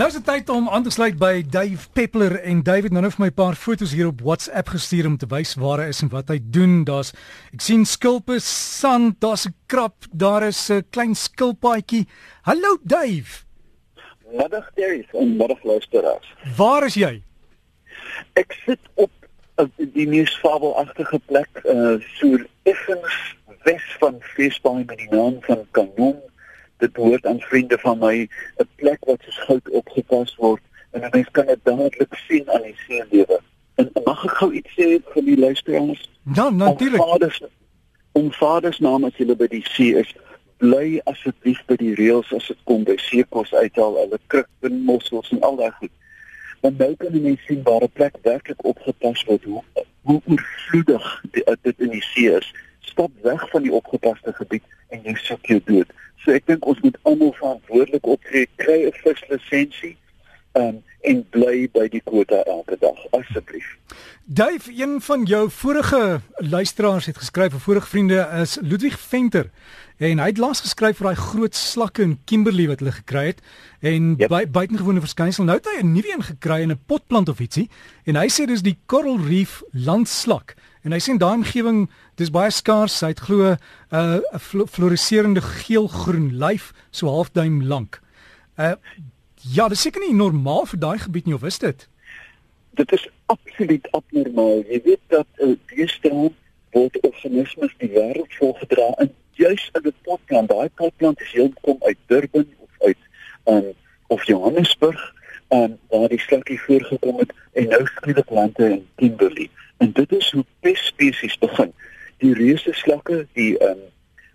Nou is dit tyd om aan te sluit by Dave Peppler en David nou net vir my 'n paar foto's hier op WhatsApp gestuur om te wys waar hy is en wat hy doen. Daar's ek sien skulpe, sand, daar's 'n krap, daar is 'n klein skilpaadjie. Hallo Dave. Middag Terry, middag luisteraars. Waar is jy? Ek sit op uh, die mees fabelagtige plek, uh so effens wes van Feesbaai met die naam van Kanon dit behoort aan vriende van my 'n plek wat soos goud opgepas word en 'n mens kan dit dadelik sien aan die see lewe. En mag ek gou iets sê vir die luisteraars? Ja, natuurlik. Vaders, om vaders naam as julle by die see is, bly asseblief by die reëls as dit kom by seekos uithaal, hulle krukbin mossels en al daai goed. Want nou kan jy sien waar 'n plek werklik opgepas word hoe hoe oorvloedig dit in die see is. Stap weg van die opgepaste gebied en jy soek jou dood. So ek dink ons moet almal verantwoordelik optree, kry 'n vislisensie um, en bly by die kwota elke dag asseblief. Dave, een van jou vorige luisteraars het geskryf, 'n vorige vriende is Ludwig Venter. En hy het laas geskryf vir daai groot slakke in Kimberley wat hulle gekry het en yep. by, buitengewone verskynsel. Nou het hy 'n nuwe een gekry in 'n potplant of ietsie en hy sê dis die coral reef landslak. En hy sê in daai omgewing dis baie skaars. Hy het glo 'n uh, 'n floriserende geelgroen lyf so halfduim lank. Uh ja, dis seker nie normaal vir daai gebied nie of is dit? Dit is absoluut abnormaal. Jy weet dat uh, deesdae word organismes die wêreld volgedra in juis in 'n potplant. Daai potplant is heel kom uit Durban of uit um, of Johannesburg en waar die slakkie voorgekom het en nou skielik plante in Kimberley. En dit is hoe pestspesies begin. Die reuse slakke, die ehm um,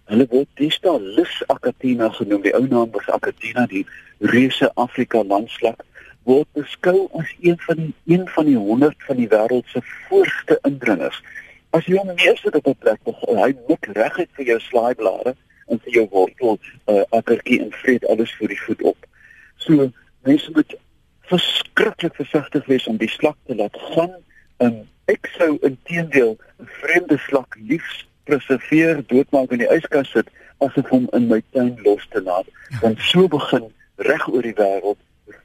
hulle word Dista Lys Acatina genoem. Die ou naam was Acatina, die reuse Afrika landslak word beskou as een van een van die 100 van die wêreld se voorste indringers. As jy hom meeste op 'n plek begin, hy mik reguit vir jou slaaiblare en vir jou wortel uh, akkertjie en vreet alles vir die voet op. So mense moet verskriklik versigtig wees om die slak te laat gaan. Um, ek sou intedeel 'n vreemde slak liefs preserveer, doodmaak in die yskas sit asof hom in my tuin los te laat. Want so begin reg oor die wêreld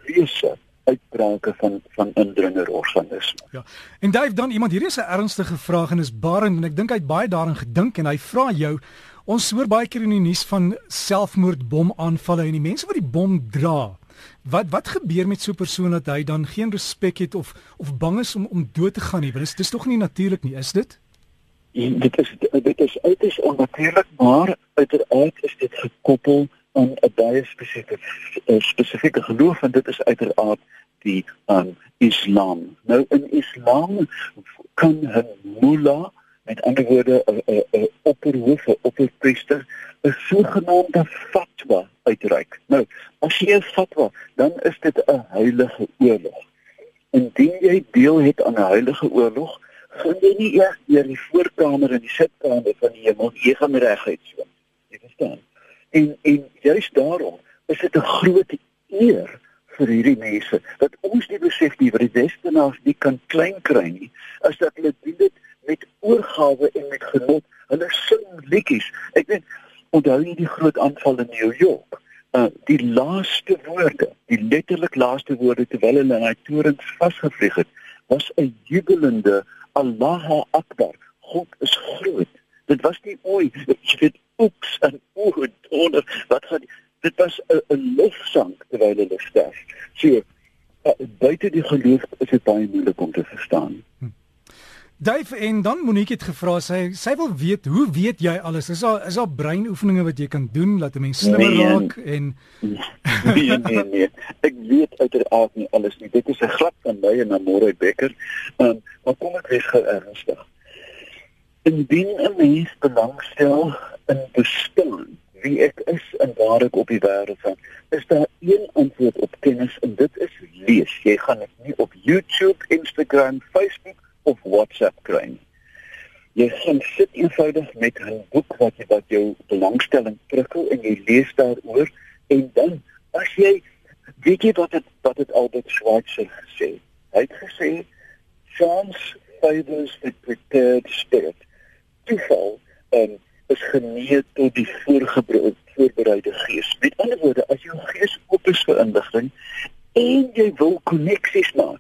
reuse uitbrake van van indringerorganisme. Ja. En Dave dan iemand hier is 'n ernstige vraag en is Barend en ek dink hy het baie daarin gedink en hy vra jou ons hoor baie keer in die nuus van selfmoordbomaanvalle en die mense wat die bom dra Wat wat gebeur met so 'n persoon dat hy dan geen respek het of of bang is om om dood te gaan nie? Want dit is tog nie natuurlik nie, is dit? En dit is dit is uiters onnatuurlik, maar uiteraard is dit gekoppel aan 'n baie spesifieke spesifieke geloof en dit is uiteraard die um, Islam. Nou in Islam kan 'n mullah met ander woorde 'n opperhoof, 'n opperpriester 'n sogenaamde fatwa uitreik. Nou, as jy 'n fatwa, dan is dit 'n heilige oorlog. Indien jy deel het aan 'n heilige oorlog, gaan jy nie eers deur die voorkamer en die sitkamer van die hemel, jy gaan reguit so. Jy verstaan? En en juist daarom is dit 'n groot eer vir hierdie mense dat ons nie besef nie wat die westernaars nie kan klein kry nie, as dat hulle dit met oorgawe en met genot, hulle sing liedjies. Ek weet onthou jy die groot aanval in New York? Uh die laaste woorde, die letterlik laaste woorde terwyl hulle in daai torens vasgevlieg het, was 'n jubelende Allahu Akbar. God is groot. Dit was nie ooi, jy weet, oeps en oe donder wat gaan dit was 'n lofsang terwyl hulle sterf. So uh, buite die geloof is dit baie moeilik om te verstaan. Dave en dan Monique het gevra sy sy wil weet hoe weet jy alles? Is daar is daar breinoefeninge wat jy kan doen dat 'n mens slimmer nee, raak en nee, nee nee. Ek weet uiteraard nie alles nie. Dit is 'n glad van my en Amore Becker. Ehm um, maar kom ek weer gou ernstig. Indien 'n mens belangstel in bestaan wie ek is en waar ek op die wêreld is, is daar een antwoord op kennis en dit is lees. Jy gaan dit nie op YouTube, Instagram, Facebook WhatsApp kry nie. Jy gaan sit eenvoudig met 'n boek wat jy wat jou belangstelling prikkel en jy lees daaroor en dan as jy weet jy wat dit wat dit Albert Schweitzer gesê. Hy het gesê chance favors the prepared spirit. Toeval um, is genee tot die voorbereide gees. Met ander woorde, as jou gees oop is vir inligting en jy wil koneksies maak.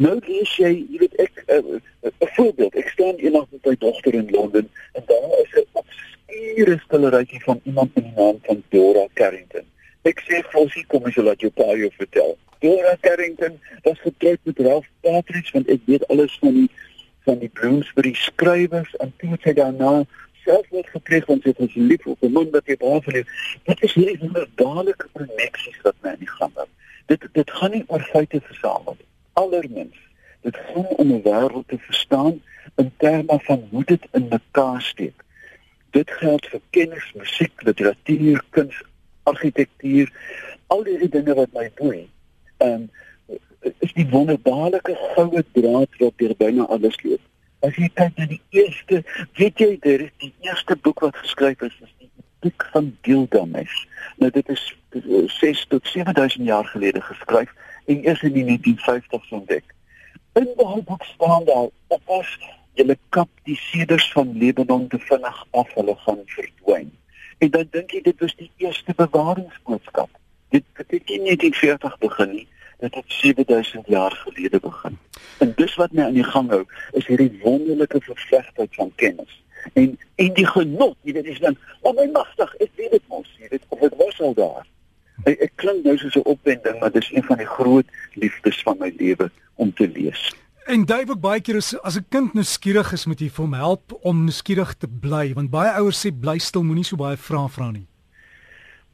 Nou lees jy, jy weet ek 'n uh, uh, voorbeeld, ek staan eendag met my dogter in Londen en daar is 'n obskure skilderytjie van iemand met die naam van Dora Carrington. Ek sê Fossie, kom eens laat jou pa jou vertel. Dora Carrington was getroud met Ralph Patridge want ek weet alles van die van die Bloomsbury skrywers en toe het daarna selfmoord gepleeg want sy was lief op 'n man wat hy baie verlief. Dit is hierdie wonderlike koneksies wat my in die gang hou. Dit dit gaan nie oor feite versamel allermins. Dit gaan om 'n wêreld te verstaan in terme van hoe dit in mekaar steek. Dit geld vir kennis, musiek, literatuur, kuns, argitektuur, al die dinge wat my boei. Ehm is die wonderbaarlike goue draad wat deur byna alles loop. As jy kyk na die eerste, weet jy, dit is die eerste boek wat geskryf is, is die boek van Gilgamesh. Nou dit is 6 tot 7000 jaar gelede geskryf en eers in die 1950s ontdek. In daai boek staan daar dat as jy kap die seders van Libanon te vinnig af hulle gaan verdwyn. En dan dink jy dit was die eerste bewaringsboodskap. Dit het in 1940 begin nie. Dit het 7000 jaar gelede begin. En dis wat my aan die gang hou, is hierdie wonderlike vervlegtheid van kennis. En en die genot, jy weet, is dan, "Oh my magtig, ek weet dit mos, jy weet, of dit was al daar." Ek, ek klink nou soos 'n opwinding, maar dit is een van die groot liefdes van my lewe om te lees. En Dave ook baie keer as as 'n kind nuuskierig is, moet jy vir hom help om nuuskierig te bly, want baie ouers sê bly stil, moenie so baie vra vra nie.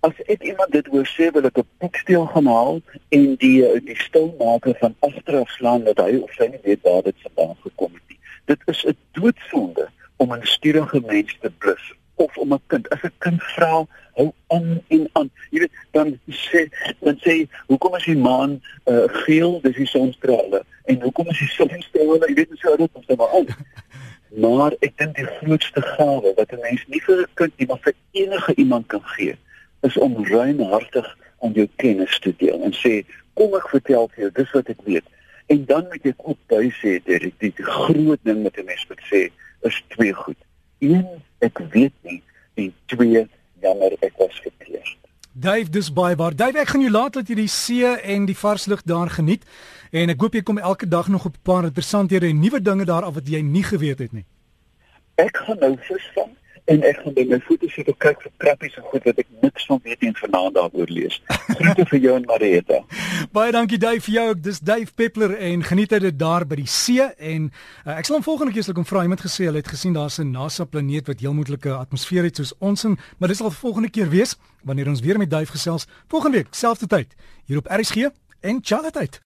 As ek iemand dit hoor sê, wil ek 'n boeksteel gaan haal en die die stilmaker van agteraf slaan dat hy of sy nie weet waar dit vandaan gekom het nie. Dit is 'n doodsonde om 'n nuuskierige mens te blus of om 'n kind. As 'n kind vra, hou aan en aan. Jy weet, dan sê dan sê, "Hoekom is die maan uh, geel? Dis die sonstrale." En hoekom is die sonstrale? Jy weet, so dit ons maar aan. Maar ek dink die grootste gawe wat 'n mens nie vir 'n kind nie, maar vir enige iemand kan gee, is om ruimhartig aan jou kennis te deel en sê, "Kom ek vertel vir jou dis wat ek weet." En dan moet ek ook by sê dat die, die groot ding met 'n mens moet sê is twee goed. Een, ek weet nie en twee, jammer ek was verkeerd. Dave, dis baie waar. Dave, ek gaan jou laat dat jy die see en die vars lug daar geniet en ek hoop jy kom elke dag nog op 'n paar interessanthede en nuwe dinge daar af wat jy nie geweet het nie. Ek gaan nou visvang en ek gaan by my voete sit en kyk vir krappies en goed wat ek niks van weet en vanaand daaroor lees. Groete vir jou en Marita. Baie dankie Dave vir jou. Dis Dave Peppler en geniet dit daar by die see en uh, ek sal hom volgende keer sê kom vra iemand gesê hulle het gesien daar's 'n NASA planeet wat heel moontlike atmosfeer het soos ons in, maar dis al volgende keer wees wanneer ons weer met Dave gesels volgende week selfde tyd hier op RSG en Charlotte.